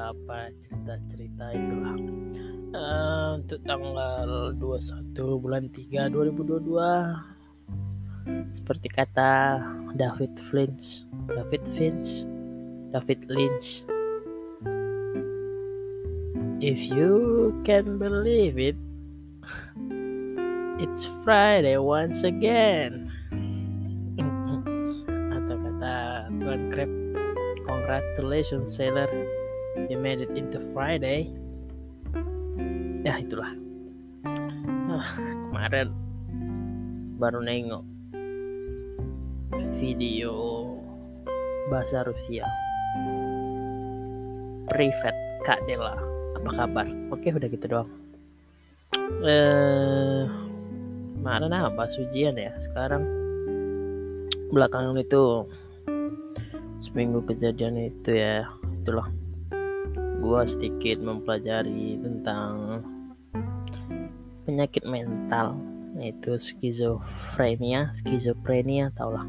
apa cerita-cerita itulah uh, untuk tanggal 21 bulan 3 2022 seperti kata David Finch David Finch David Lynch. If you can believe it it's Friday once again. Atau kata Tuan Crab congratulations sailor you made it into Friday. Ya itulah. Ah, kemarin baru nengok video bahasa Rusia. Privet Kak Dela apa kabar? Oke udah gitu doang. Eh mana apa? Ujian ya sekarang? Belakangan itu seminggu kejadian itu ya itulah gua sedikit mempelajari tentang penyakit mental yaitu skizofrenia skizofrenia tau lah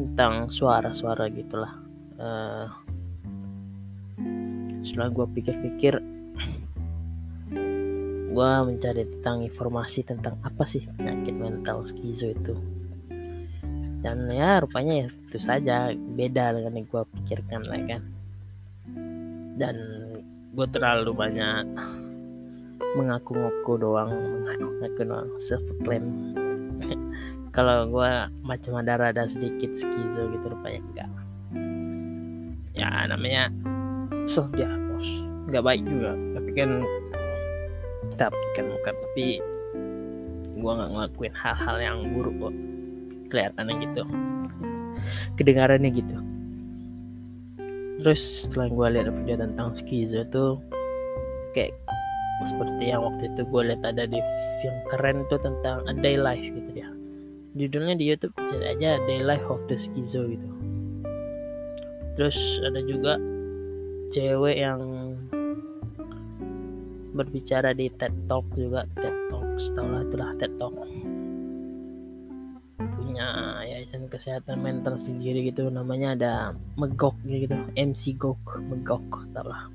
tentang suara-suara gitulah. Uh, setelah gue pikir-pikir gue mencari tentang informasi tentang apa sih penyakit mental skizo itu. Dan ya rupanya ya itu saja. Beda dengan yang gue pikirkan lah kan dan gue terlalu banyak mengaku-ngaku doang mengaku-ngaku doang self claim kalau gue macam ada rada sedikit skizo gitu rupanya enggak. Ya namanya self diagnos nggak baik juga tapi kan kita kan bukan tapi gue nggak ngelakuin hal-hal yang buruk kok. Kelihatannya gitu. Kedengarannya gitu terus setelah gue lihat video tentang skizo tuh kayak seperti yang waktu itu gue lihat ada di film keren tuh tentang a day life gitu ya. Judulnya di YouTube cari aja Day Life of the Schizo gitu. Terus ada juga cewek yang berbicara di TED Talk juga TED Talk setelah itulah TED Talk. Punya yayasan kesehatan mental sendiri gitu. Namanya ada Megok gitu. MC Gok Megok lah.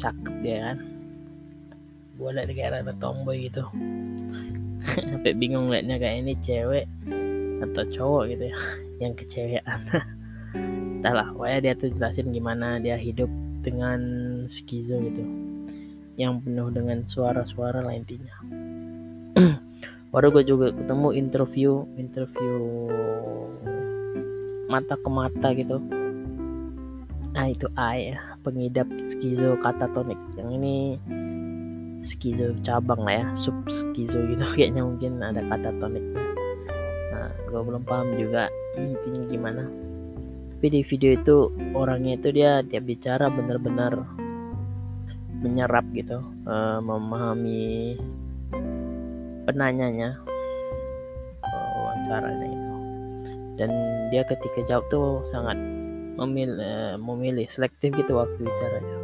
Cakep dia kan. Gue liat kayak ada tomboy gitu. Sampai bingung liatnya kayak ini cewek atau cowok gitu ya. Yang kecewean. Entahlah pokoknya dia tuh jelasin gimana dia hidup dengan skizo gitu. Yang penuh dengan suara-suara lah intinya baru gue juga ketemu interview interview mata ke mata gitu. Nah itu ya pengidap skizo katatonik. Yang ini skizo cabang lah ya sub skizo gitu. Kayaknya mungkin ada kata toniknya nah gue belum paham juga intinya gimana. Tapi di video itu orangnya itu dia dia bicara benar-benar menyerap gitu uh, memahami penanyanya. Uh, wawancaranya itu. Dan dia ketika jawab tuh sangat memilih uh, memilih selektif gitu waktu bicaranya.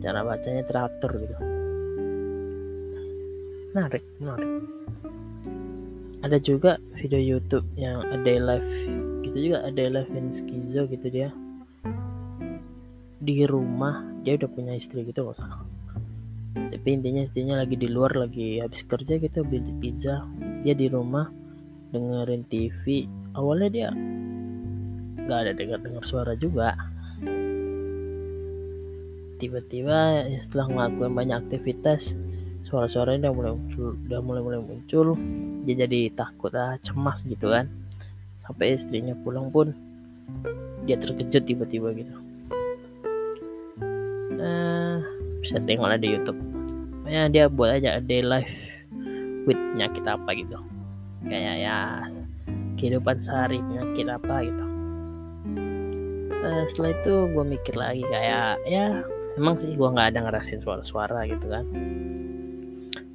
Cara bacanya teratur gitu. Menarik menarik. Ada juga video YouTube yang a day life gitu juga ada life in skizo gitu dia. Di rumah dia udah punya istri gitu nggak salah tapi intinya istrinya lagi di luar lagi habis kerja gitu beli pizza. Dia di rumah dengerin TV awalnya dia nggak ada dengar dengar suara juga. Tiba-tiba setelah melakukan banyak aktivitas suara-suaranya udah mulai muncul, udah mulai mulai muncul. Dia jadi takut ah cemas gitu kan. Sampai istrinya pulang pun dia terkejut tiba-tiba gitu bisa tengok lah di YouTube. Ya dia buat aja a day life with penyakit apa gitu. Kayak ya kehidupan sehari penyakit apa gitu. Nah, setelah itu gue mikir lagi kayak ya emang sih gue nggak ada ngerasain suara-suara gitu kan.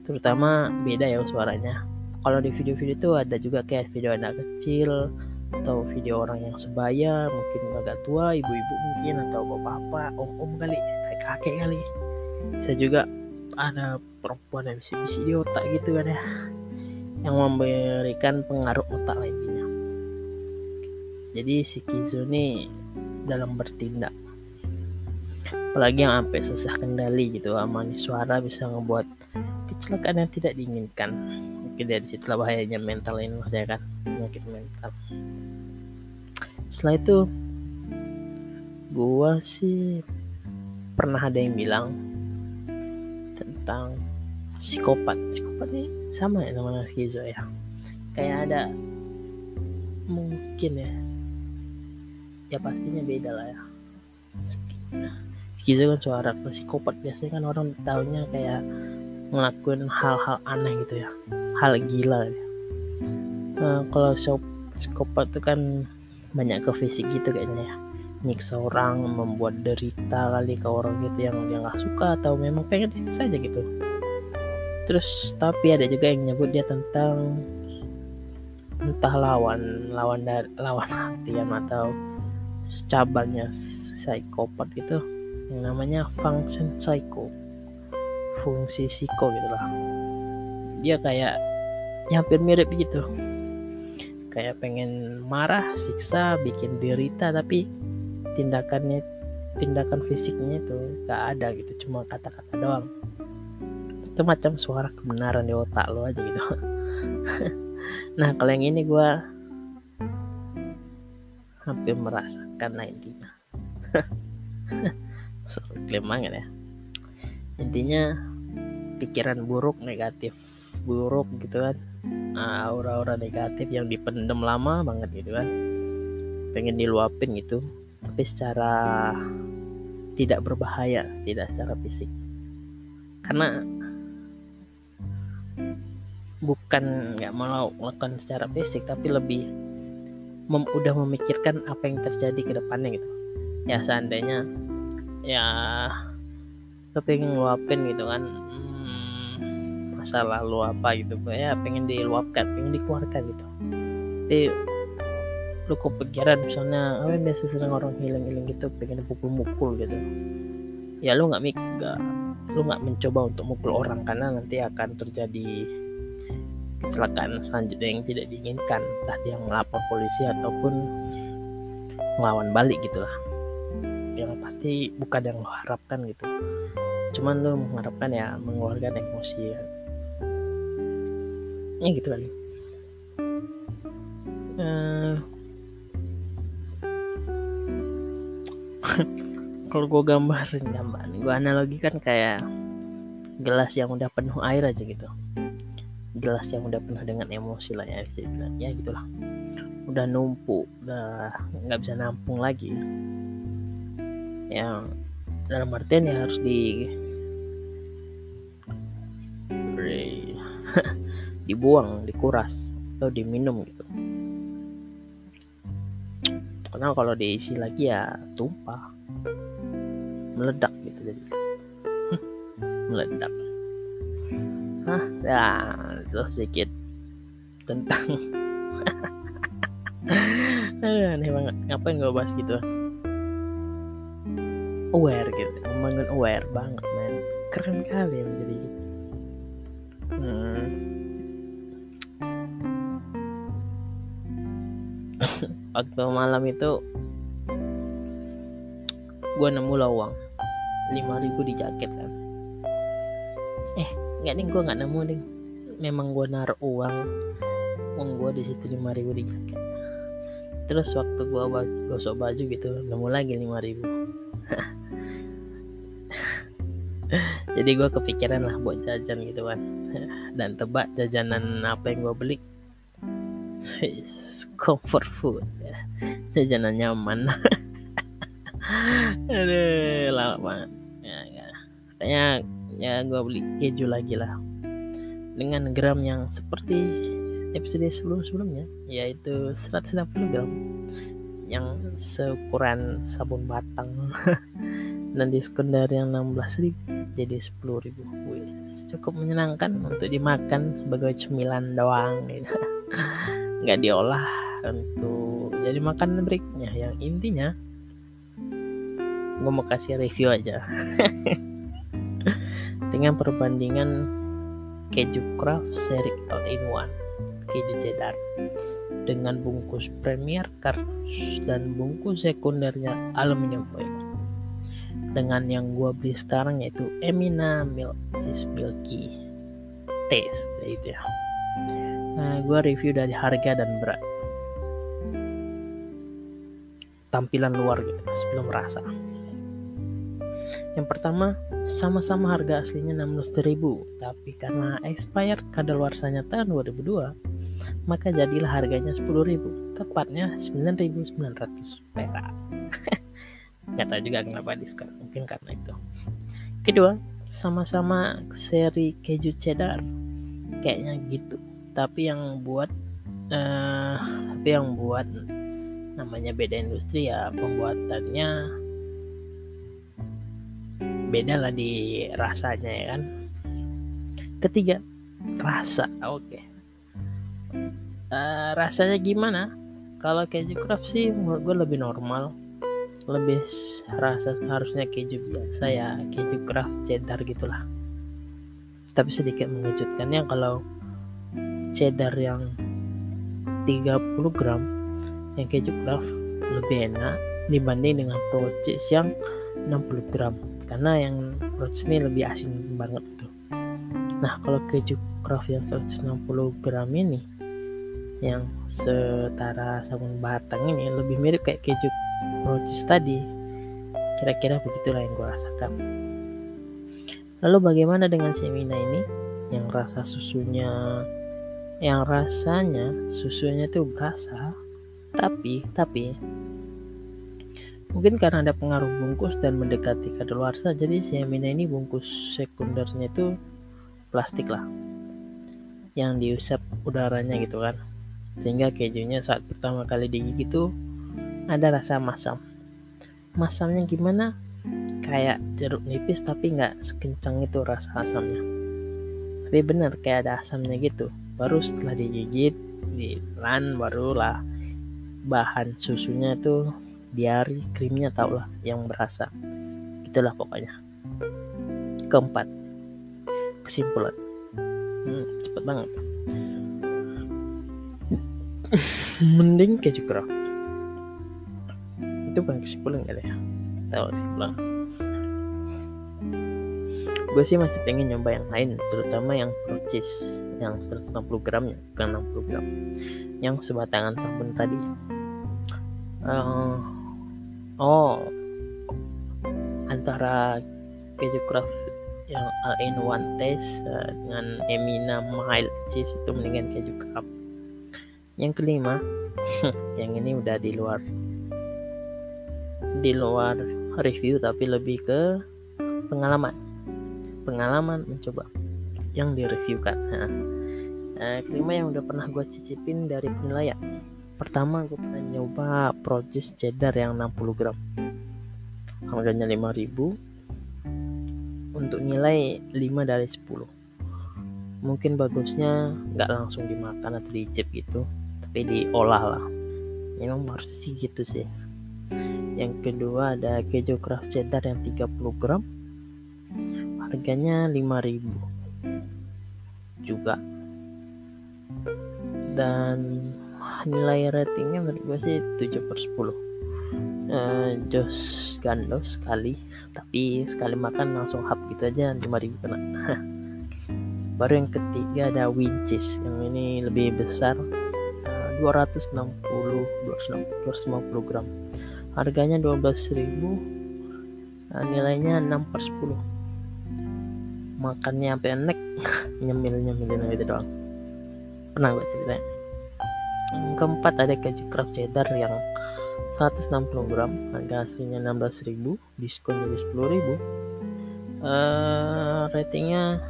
Terutama beda ya suaranya. Kalau di video-video itu ada juga kayak video anak kecil atau video orang yang sebaya mungkin agak tua ibu-ibu mungkin atau bapak-bapak om-om kali kayak kakek kali bisa juga ada perempuan yang bisa-bisa di otak gitu kan ya yang memberikan pengaruh otak lainnya. Jadi si Kizu ini dalam bertindak. Apalagi yang sampai susah kendali gitu aman suara bisa ngebuat kecelakaan yang tidak diinginkan. Mungkin dari situlah bahayanya mental ini maksudnya kan penyakit mental. Setelah itu gua sih pernah ada yang bilang tentang psikopat. Psikopat ini sama ya namanya skizo ya. Kayak ada mungkin ya. Ya pastinya beda lah ya. Skizo kan suara psikopat. Biasanya kan orang tahunya kayak ngelakuin hal-hal aneh gitu ya. Hal gila ya. Nah, kalau psikopat itu kan banyak ke fisik gitu kayaknya ya nyiksa orang membuat derita kali ke orang gitu yang dia nggak suka atau memang pengen disiksa aja gitu. Terus tapi ada juga yang nyebut dia tentang entah lawan lawan dari lawan hati ya atau cabangnya psikopat gitu. Yang namanya function psycho. Fungsi psiko gitu lah. Dia kayak ya hampir mirip gitu. Kayak pengen marah siksa bikin derita tapi tindakannya tindakan fisiknya itu gak ada gitu cuma kata-kata doang. Itu macam suara kebenaran di otak lo aja gitu. Nah kalau yang ini gue hampir merasakan lah intinya. Seru banget ya. Intinya pikiran buruk negatif buruk gitu kan. Nah, aura-aura negatif yang dipendam lama banget gitu kan. Pengen diluapin gitu tapi secara tidak berbahaya tidak secara fisik. Karena bukan nggak mau melakukan secara fisik tapi lebih mem udah memikirkan apa yang terjadi ke depannya gitu. Ya seandainya ya kepingin ngeluapin gitu kan. Hmm, masa apa gitu. Ya pengen diluapkan pengen dikeluarkan gitu. Tapi lu kepikiran misalnya apa yang biasa sering orang hilang-hilang gitu pengen pukul-mukul gitu. Ya lu nggak mik gak, lu nggak mencoba untuk mukul orang karena nanti akan terjadi kecelakaan selanjutnya yang tidak diinginkan entah dia melapor polisi ataupun melawan balik gitulah yang pasti bukan yang lo harapkan gitu. Cuman lo mengharapkan ya mengeluarkan emosi ya, ya gitu kali. Uh, kalau gue gambarin gambar gue analogikan kayak gelas yang udah penuh air aja gitu. Gelas yang udah penuh dengan emosi lah ya ya gitulah. Udah numpuk udah nggak bisa nampung lagi. Yang dalam artian ya harus di dibuang dikuras atau diminum gitu karena kalau diisi lagi ya tumpah. Meledak gitu jadi. Meledak. Hah, ya, terus sedikit tentang aneh banget. Ngapain gue bahas gitu? Aware gitu. Membangun aware banget men. Keren kali menjadi gitu waktu malam itu gue nemu lawang. 5000 di jaket kan. Nggak nih gue nggak nemu nih. Memang gue naruh uang. Uang gue di situ lima ribu di jaket. Terus waktu gue gosok baju gitu nemu lagi lima ribu. Jadi gue kepikiran lah buat jajan gitu kan. Dan tebak jajanan apa yang gue beli comfort food jajanan nyaman. Aduh lama banget. Ya, ya. kayaknya ya gue beli keju lagi lah. Dengan gram yang seperti episode sebelum-sebelumnya yaitu 160 gram yang seukuran sabun batang. Dan diskon dari yang 16 ribu jadi 10 ribu. Wih, cukup menyenangkan untuk dimakan sebagai cemilan doang. nggak diolah untuk jadi makan berikutnya yang intinya gue mau kasih review aja. Dengan perbandingan keju craft seri all in one keju cheddar dengan bungkus premier kardus dan bungkus sekundernya aluminium foil. Dengan yang gua beli sekarang yaitu Emina Milk Cheese Milky. Taste gitu ya nah, gua review dari harga dan berat tampilan luar gitu sebelum rasa yang pertama, sama-sama harga aslinya 16.000, tapi karena expired kadaluarsanya tahun 2002, maka jadilah harganya 10.000, tepatnya 9.900 perak. Gak tahu juga kenapa diskon, mungkin karena itu. Kedua, sama-sama seri keju cheddar, kayaknya gitu. Tapi yang buat, uh, tapi yang buat namanya beda industri ya pembuatannya beda lah di rasanya ya kan. Ketiga rasa. Oke. Okay. uh, eh, rasanya gimana? Kalau keju craft sih menurut gue lebih normal. Lebih rasa harusnya keju biasa ya keju craft cheddar gitulah. Tapi sedikit mengejutkannya kalau cheddar yang 30 gram yang keju craft lebih enak dibanding dengan pro cheese yang 60 gram. Karena yang roach ini lebih asing banget tuh. Nah kalau keju craft yang 160 gram ini yang setara sabun batang ini lebih mirip kayak keju roach tadi. Kira-kira begitulah yang gue rasakan. Lalu bagaimana dengan semina ini? Yang rasa susunya yang rasanya susunya tuh berasa tapi tapi Mungkin karena ada pengaruh bungkus dan mendekati kadaluarsa, jadi si Amina ini bungkus sekundernya itu plastik lah. Yang diusap udaranya gitu kan. Sehingga kejunya saat pertama kali digigit itu ada rasa masam. Masamnya gimana? Kayak jeruk nipis tapi nggak sekencang itu rasa asamnya. Tapi bener kayak ada asamnya gitu. Baru setelah digigit, ditelan barulah bahan susunya tuh diari krimnya tau lah yang berasa. Itulah pokoknya. Keempat kesimpulan. Hmm, cepet banget. Mending keju kerak itu bukan kesimpulan kali ya? Tahu kesimpulan. Gue sih masih pengen nyoba yang lain terutama yang pro cheese yang 160 gramnya bukan 60 gram. Yang sebatangan sabun tadi. Uh, oh antara keju craft yang all in one taste uh, dengan Emina mild cheese itu mendingan keju craft. Yang kelima yang ini udah di luar di luar review tapi lebih ke pengalaman. Pengalaman mencoba yang direviewkan nah, uh, kelima yang udah pernah gue cicipin dari penilaian pertama gue pernah nyoba Projes cheddar yang 60 gram. Harganya 5000 untuk nilai 5 dari 10 mungkin bagusnya nggak langsung dimakan atau dicip gitu tapi diolah lah. Memang harus sih gitu sih. Yang kedua ada keju craft cheddar yang 30 gram. Harganya 5000 juga. Dan nilai ratingnya menurut gue sih 7 per 10 uh, Jos gandos sekali tapi sekali makan langsung hap gitu aja 5000 kena. Baru yang ketiga ada winches yang ini lebih besar uh, 260 250 gram. Harganya 12.000 nah, nilainya 6 per 10 makannya sampai enek nyemil nyemilin gitu doang. Pernah gue ceritain. Yang keempat ada keju craft cheddar yang 160 gram harga aslinya 16.000 diskon jadi 10.000 uh, ratingnya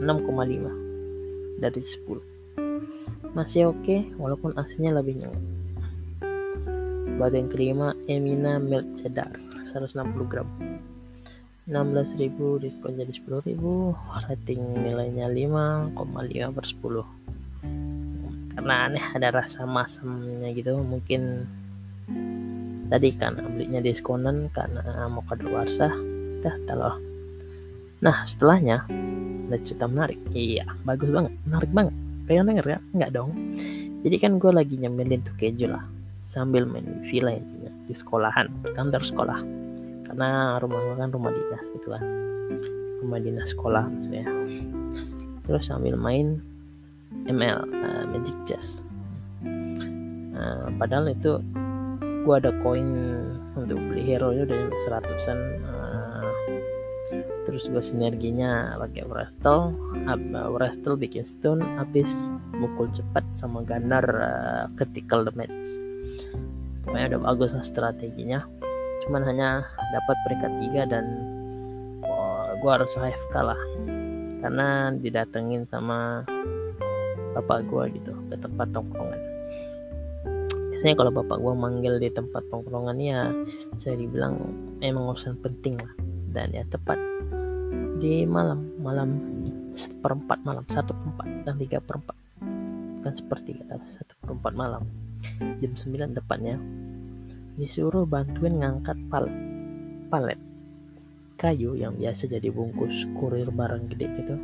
6,5 dari 10 masih oke okay, walaupun aslinya lebih nyengat. Baru yang kelima Emina milk cheddar 160 gram 16.000 diskon jadi 10.000 rating nilainya 5,5 per 10 karena aneh ada rasa masamnya gitu. Mungkin tadi kan belinya diskonan karena mau kadaluarsa dah tahu nah setelahnya ada cerita menarik. Iya bagus banget menarik banget. Pengen denger ya? Enggak dong. Jadi kan gue lagi nyemilin tuh keju lah sambil main villa di sekolahan kantor sekolah karena rumah gue kan rumah dinas gitu kan. Rumah dinas sekolah maksudnya. Terus sambil main ML uh, Magic Chess. Uh, padahal itu gue ada koin untuk beli hero nya udah seratusan uh, terus gue sinerginya pakai Wrestle Wrestle bikin stun habis mukul cepat sama Gunner uh, critical damage. Pokoknya udah bagus lah strateginya cuman hanya dapat peringkat 3 dan oh, gue harus AFK lah. Karena didatengin sama bapak gue gitu ke tempat tongkrongan. Biasanya kalau bapak gue manggil di tempat tongkrongan ya saya dibilang emang urusan penting lah. Dan ya tepat di malam malam seperempat malam satu perempat dan tiga perempat. Kan seperti kata satu perempat malam. Jam 9 depannya disuruh bantuin ngangkat palet palet kayu yang biasa jadi bungkus kurir barang gede gitu.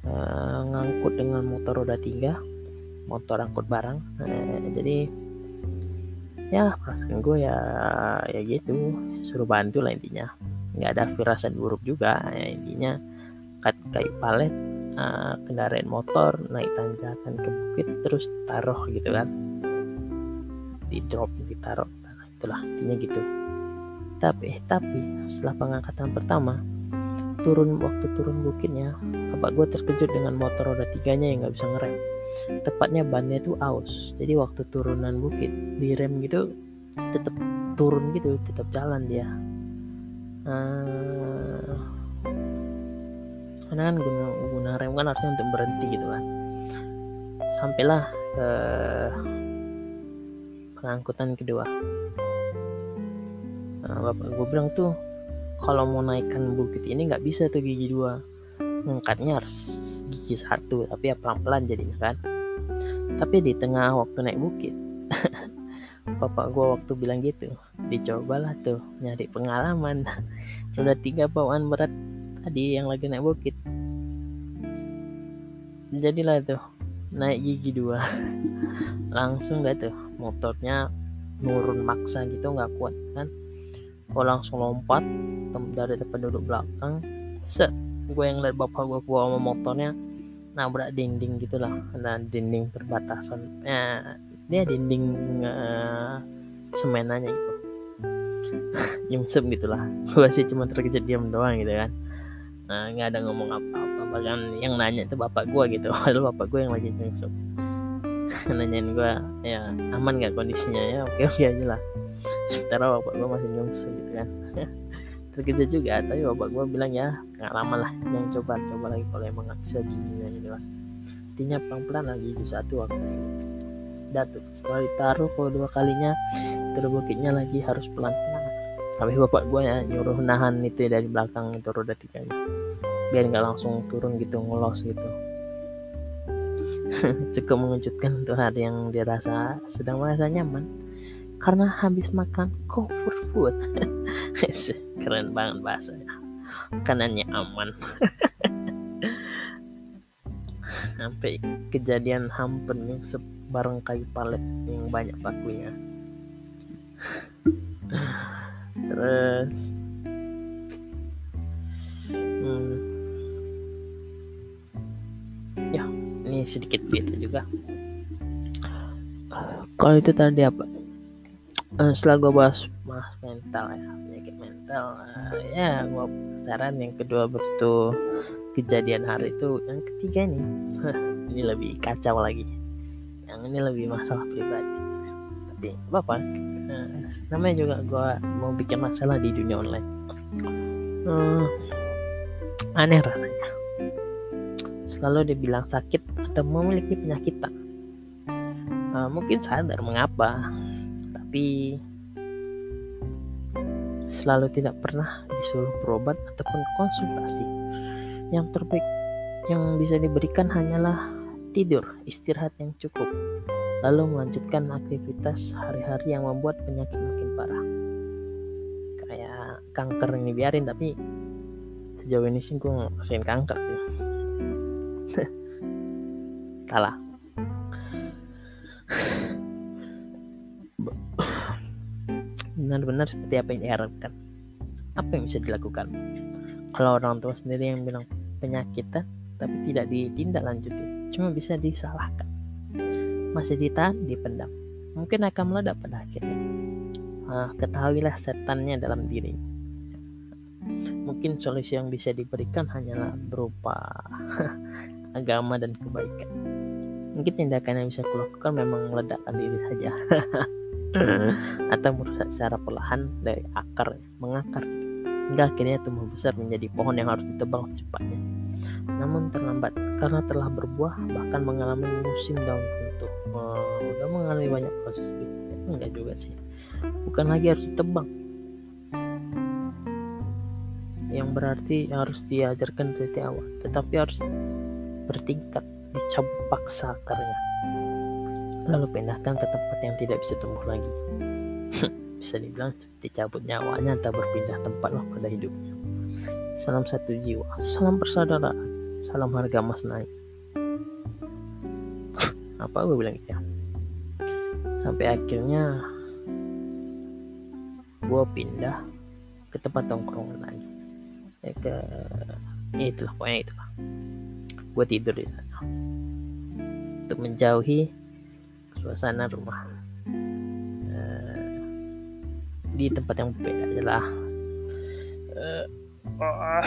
Uh, ngangkut dengan motor roda tiga motor angkut barang. Uh, jadi ya perasaan gue ya ya gitu. Suruh bantu lah intinya. Nggak ada firasat buruk juga ya, intinya. Cut kayu palet uh, kendaraan motor naik tanjakan ke bukit terus taruh gitu kan. Di drop ditaruh itulah intinya gitu. Tapi eh, tapi setelah pengangkatan pertama turun waktu turun bukitnya bapak gue terkejut dengan motor roda tiganya yang nggak bisa ngerem. Tepatnya bannya itu aus. Jadi waktu turunan bukit direm gitu tetap turun gitu tetap jalan dia. Uh, karena kan guna, guna rem kan harusnya untuk berhenti gitu kan. Sampailah ke pengangkutan kedua nah, bapak gue bilang tuh kalau mau naikkan bukit ini nggak bisa tuh gigi dua ngangkatnya harus gigi satu tapi ya pelan-pelan jadinya kan. Tapi di tengah waktu naik bukit bapak gua waktu bilang gitu dicobalah tuh nyari pengalaman. Udah tiga bawaan berat tadi yang lagi naik bukit. Jadilah tuh naik gigi dua. Langsung gak tuh motornya nurun maksa gitu nggak kuat kan gue langsung lompat dari depan duduk belakang. Set gue yang lihat bapak gue bawa motornya nabrak dinding gitulah. Ada dinding perbatasan. Ya dia dinding uh, semenanya gitu. Nyungsep gitulah. Gue sih cuma terkejut diam doang gitu kan. Nah nggak ada ngomong apa-apa. Bahkan yang nanya itu bapak gue gitu. Padahal bapak gue yang lagi nyungsep nanyain gue ya aman nggak kondisinya? Ya oke oke aja lah sementara bapak gue masih nyungsep gitu kan. Terkejut juga tapi bapak gue bilang ya nggak lama lah yang coba coba lagi kalau emang nggak bisa gini gitu lah intinya pelan pelan lagi di satu waktu. Datu setelah ditaruh kalau dua kalinya terus bukitnya lagi harus pelan pelan tapi bapak gue ya nyuruh nahan itu dari belakang itu roda tiganya biar nggak langsung turun gitu ngelos gitu. Cukup mengejutkan untuk hari yang dirasa sedang merasa nyaman karena habis makan comfort food. Keren banget bahasanya kanannya aman. Sampai kejadian hampir nyungsep bareng kayu palet yang banyak pakunya terus. Hmm, ya ini sedikit beda juga. Kalau itu tadi apa uh, setelah gue bahas bahas mental ya penyakit mental uh, ya gue saran yang kedua betul kejadian hari itu yang ketiga nih. Ini lebih kacau lagi. Yang ini lebih masalah pribadi. Tapi apa uh, namanya juga gue mau bikin masalah di dunia online. Uh, aneh rasanya. Selalu dibilang sakit atau memiliki penyakit uh, mungkin sadar mengapa tapi selalu tidak pernah disuruh berobat ataupun konsultasi. Yang terbaik yang bisa diberikan hanyalah tidur, istirahat yang cukup, lalu melanjutkan aktivitas hari-hari yang membuat penyakit makin parah. Kayak kanker ini biarin, tapi sejauh ini sih gue ngerasain kanker sih. Kalah. Benar-benar seperti apa yang diharapkan. Apa yang bisa dilakukan? Kalau orang tua sendiri yang bilang penyakitan tapi tidak ditindaklanjuti cuma bisa disalahkan. Masih ditahan dipendam mungkin akan meledak pada akhirnya. Ah, ketahuilah setannya dalam diri. Mungkin solusi yang bisa diberikan hanyalah berupa agama dan kebaikan. Mungkin tindakan yang bisa kulakukan memang meledakkan diri saja atau merusak secara perlahan dari akar mengakar. Hingga akhirnya tumbuh besar menjadi pohon yang harus ditebang cepatnya namun terlambat karena telah berbuah bahkan mengalami musim daun runtuh uh, udah mengalami banyak proses hidup enggak juga sih. Bukan lagi harus ditebang. Yang berarti harus diajarkan dari awal tetapi harus bertingkat dicabut paksa akarnya lalu pindahkan ke tempat yang tidak bisa tumbuh lagi. Bisa dibilang seperti cabut nyawanya atau berpindah tempat lah pada hidupnya. Salam satu jiwa salam persaudaraan salam harga emas naik. Apa gue bilang ya? Sampai akhirnya gue pindah ke tempat tongkrongan lagi. Ya ke ya itulah pokoknya itulah. Gue tidur di sana. Untuk menjauhi suasana rumah uh, di tempat yang berbeda adalah uh, oh,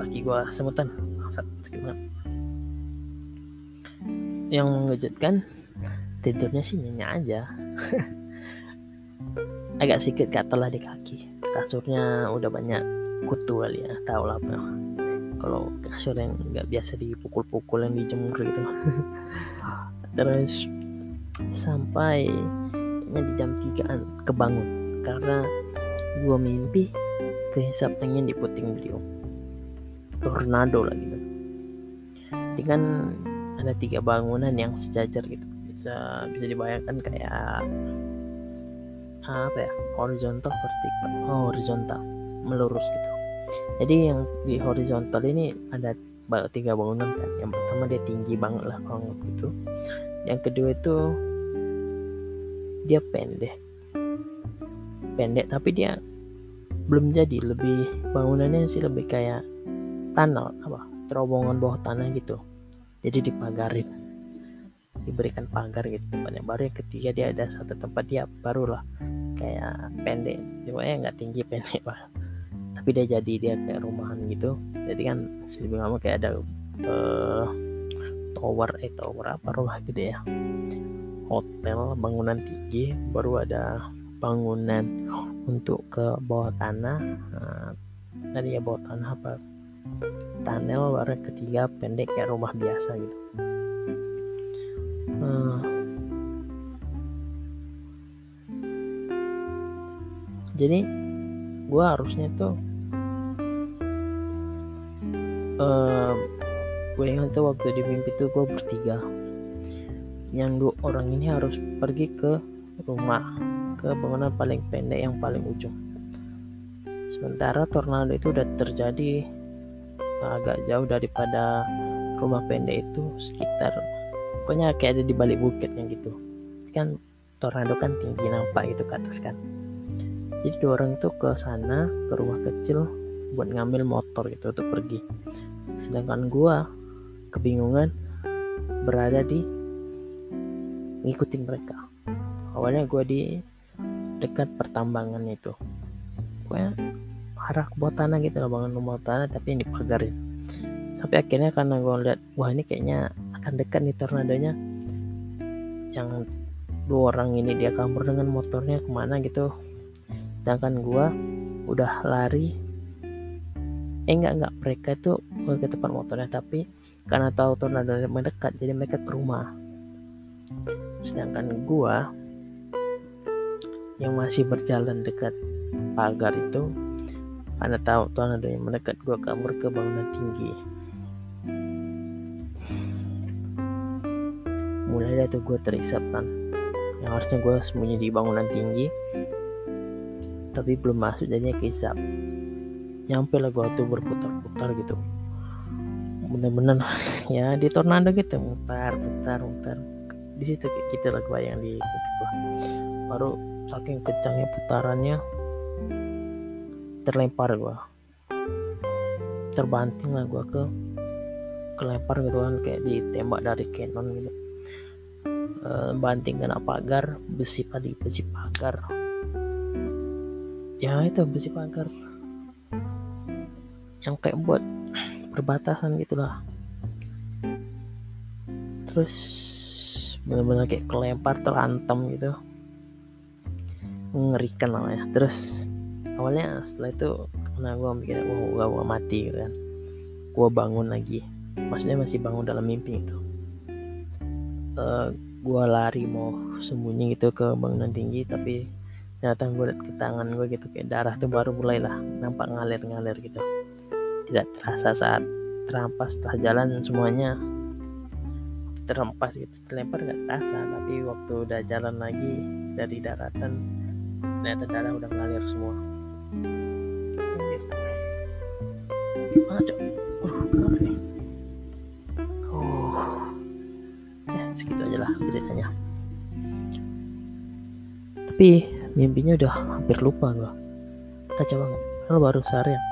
kaki gue semutan yang mengejutkan tidurnya sih nyenyak aja. Agak sedikit gatal lah di kaki. Kasurnya udah banyak kutu kali ya tahu lah apa kalau kasur yang nggak biasa dipukul-pukul yang dijemur gitu. Terus sampai di jam 3an kebangun. Karena gua mimpi kehisap angin di puting beliung tornado lah gitu jadi kan ada tiga bangunan yang sejajar gitu. Bisa bisa dibayangkan kayak apa ya horizontal vertikal oh, horizontal melurus gitu. Jadi yang di horizontal ini ada tiga bangunan kan. Yang pertama dia tinggi banget lah kalau gitu. Yang kedua itu dia pendek. Pendek tapi dia belum jadi. Lebih bangunannya sih lebih kayak tunnel apa terowongan bawah tanah gitu. Jadi dipagarin. Diberikan pagar gitu tempatnya baru. Yang ketiga dia ada satu tempat dia barulah kayak pendek. Cuma ya nggak tinggi pendek lah tapi dia jadi dia kayak rumahan gitu. Jadi kan bisa dibilang kayak ada uh, tower eh tower apa rumah gitu ya. Hotel bangunan tinggi baru ada bangunan untuk ke bawah tanah. Nah, tadi ya bawah tanah apa? Tunnel baru ketiga pendek kayak rumah biasa gitu. Uh, jadi gue harusnya tuh uh, gue ingat tuh waktu di mimpi tuh gue bertiga. Yang dua orang ini harus pergi ke rumah ke bangunan paling pendek yang paling ujung. Sementara tornado itu udah terjadi agak jauh daripada rumah pendek itu sekitar pokoknya kayak ada di balik bukitnya gitu. Kan tornado kan tinggi nampak gitu ke atas kan. Jadi dua orang itu ke sana ke rumah kecil buat ngambil motor gitu untuk pergi. Sedangkan gua kebingungan berada di ngikutin mereka. Awalnya gua di dekat pertambangan itu. Pokoknya arah ke bawah tanah gitu loh bangun rumah tanah tapi yang dipagarin sampai akhirnya karena gue lihat wah ini kayaknya akan dekat nih tornadonya. Yang dua orang ini dia kabur dengan motornya ke mana gitu. Sedangkan gua udah lari eh enggak enggak. Mereka itu ke tempat motornya tapi karena tahu tornado mendekat jadi mereka ke rumah. Sedangkan gua yang masih berjalan dekat pagar itu karena tahu tornado yang mendekat gua kabur ke bangunan tinggi. Mulai dari itu gue terisap kan yang harusnya gue sembunyi di bangunan tinggi tapi belum masuk jadinya keisap nyampe lah gua tuh berputar-putar gitu. Bener-bener ya di tornado gitu mutar putar mutar. Di situ kayak gitu lah gue yang di gua. baru saking kencangnya putarannya terlempar gue terbanting lah gue ke kelempar gitu kan kayak ditembak dari cannon gitu. E, banting kena pagar besi tadi besi pagar. Ya itu besi pagar yang kayak buat perbatasan gitulah terus benar-benar kayak kelempar terhantam gitu. Mengerikan namanya terus awalnya setelah itu karena gue mikir wah gue mati gitu kan. Gue bangun lagi. Maksudnya masih bangun dalam mimpi itu uh, eh, gue lari mau sembunyi gitu ke bangunan tinggi tapi ternyata gue liat ke tangan gue gitu kayak darah tuh baru mulailah nampak ngalir-ngalir gitu tidak terasa saat terampas setelah jalan semuanya terempas gitu terlempar gak terasa. Tapi waktu udah jalan lagi dari daratan ternyata darah udah ngalir semua. Mana cok? Uh oh ya segitu aja lah ceritanya. Tapi mimpinya udah hampir lupa gua. Kacau banget kalau baru seharian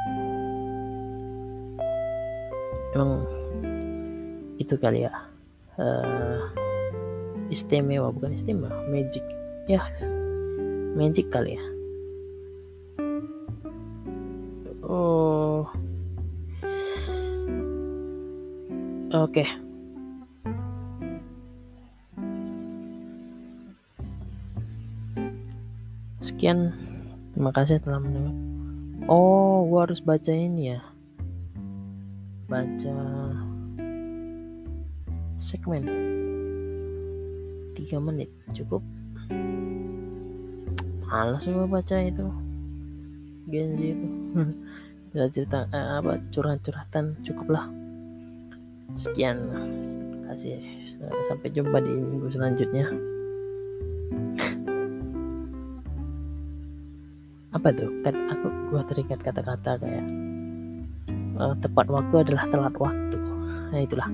emang itu kali ya. Uh, istimewa bukan istimewa magic. Ya magic kali ya. Oh. Oke. Okay. sekian. Terima kasih telah mendengar. Oh gua harus baca ini ya baca segmen. 3 menit cukup. Malas gue baca itu. Genji itu. Bisa cerita eh, apa curhat-curhatan cukup lah. Sekian kasih sampai jumpa di minggu selanjutnya. Apa tuh? Kan aku gua terikat kata-kata kayak uh, tepat waktu adalah telat waktu. Nah itulah